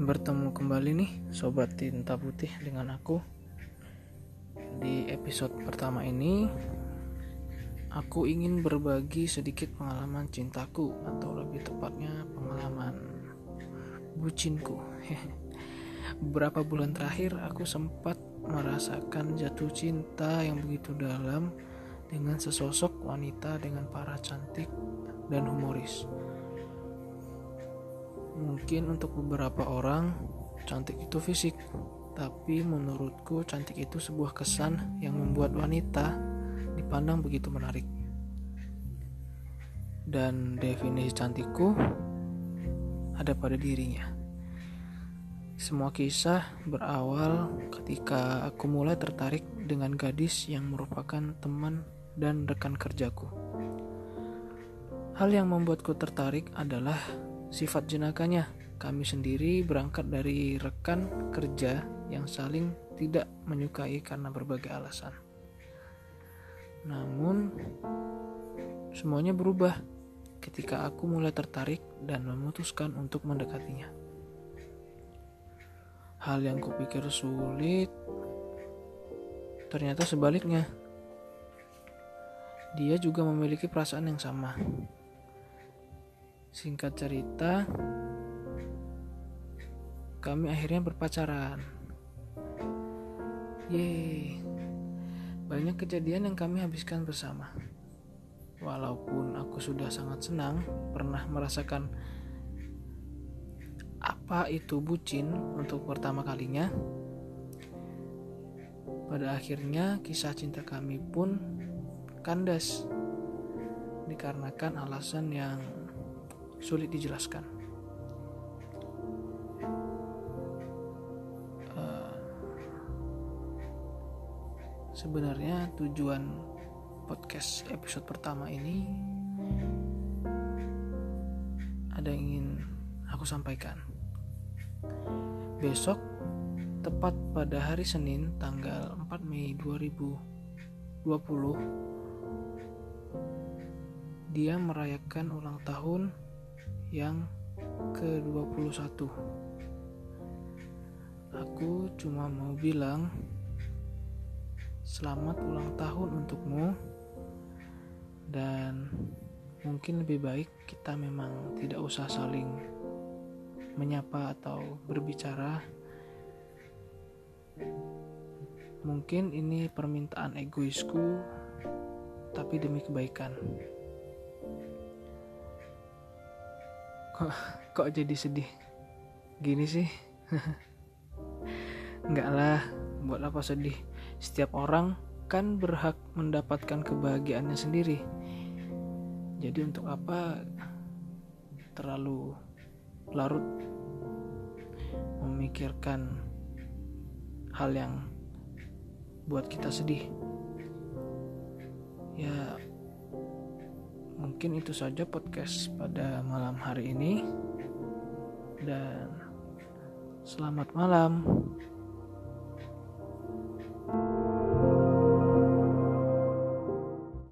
bertemu kembali nih Sobat Tinta Putih dengan aku. Di episode pertama ini Aku ingin berbagi sedikit pengalaman cintaku Atau lebih tepatnya pengalaman bucinku. Beberapa bulan terakhir aku sempat merasakan jatuh cinta yang begitu dalam Dengan sesosok wanita dengan para cantik dan humoris Mungkin untuk beberapa orang, cantik itu fisik, tapi menurutku cantik itu sebuah kesan yang membuat wanita dipandang begitu menarik. Dan definisi cantikku ada pada dirinya. Semua kisah berawal ketika aku mulai tertarik dengan gadis yang merupakan teman dan rekan kerjaku. Hal yang membuatku tertarik adalah Sifat jenakanya, kami sendiri berangkat dari rekan kerja yang saling tidak menyukai karena berbagai alasan. Namun, semuanya berubah ketika aku mulai tertarik dan memutuskan untuk mendekatinya. Hal yang kupikir sulit, ternyata sebaliknya. Dia juga memiliki perasaan yang sama. Singkat cerita, kami akhirnya berpacaran. Yeay, banyak kejadian yang kami habiskan bersama. Walaupun aku sudah sangat senang pernah merasakan apa itu bucin untuk pertama kalinya, pada akhirnya kisah cinta kami pun kandas dikarenakan alasan yang sulit dijelaskan. Uh, sebenarnya tujuan podcast episode pertama ini ada yang ingin aku sampaikan. Besok tepat pada hari Senin tanggal 4 Mei 2020 dia merayakan ulang tahun yang ke-21 Aku cuma mau bilang Selamat ulang tahun untukmu. Dan mungkin lebih baik kita memang tidak usah saling menyapa atau berbicara. Mungkin ini permintaan egoisku Tapi demi kebaikan kok jadi sedih? Gini sih. Enggak lah buat apa sedih? Setiap orang kan berhak mendapatkan kebahagiaannya sendiri. Jadi untuk apa terlalu larut memikirkan hal yang buat kita sedih? Ya mungkin itu saja podcast pada malam hari ini dan selamat malam.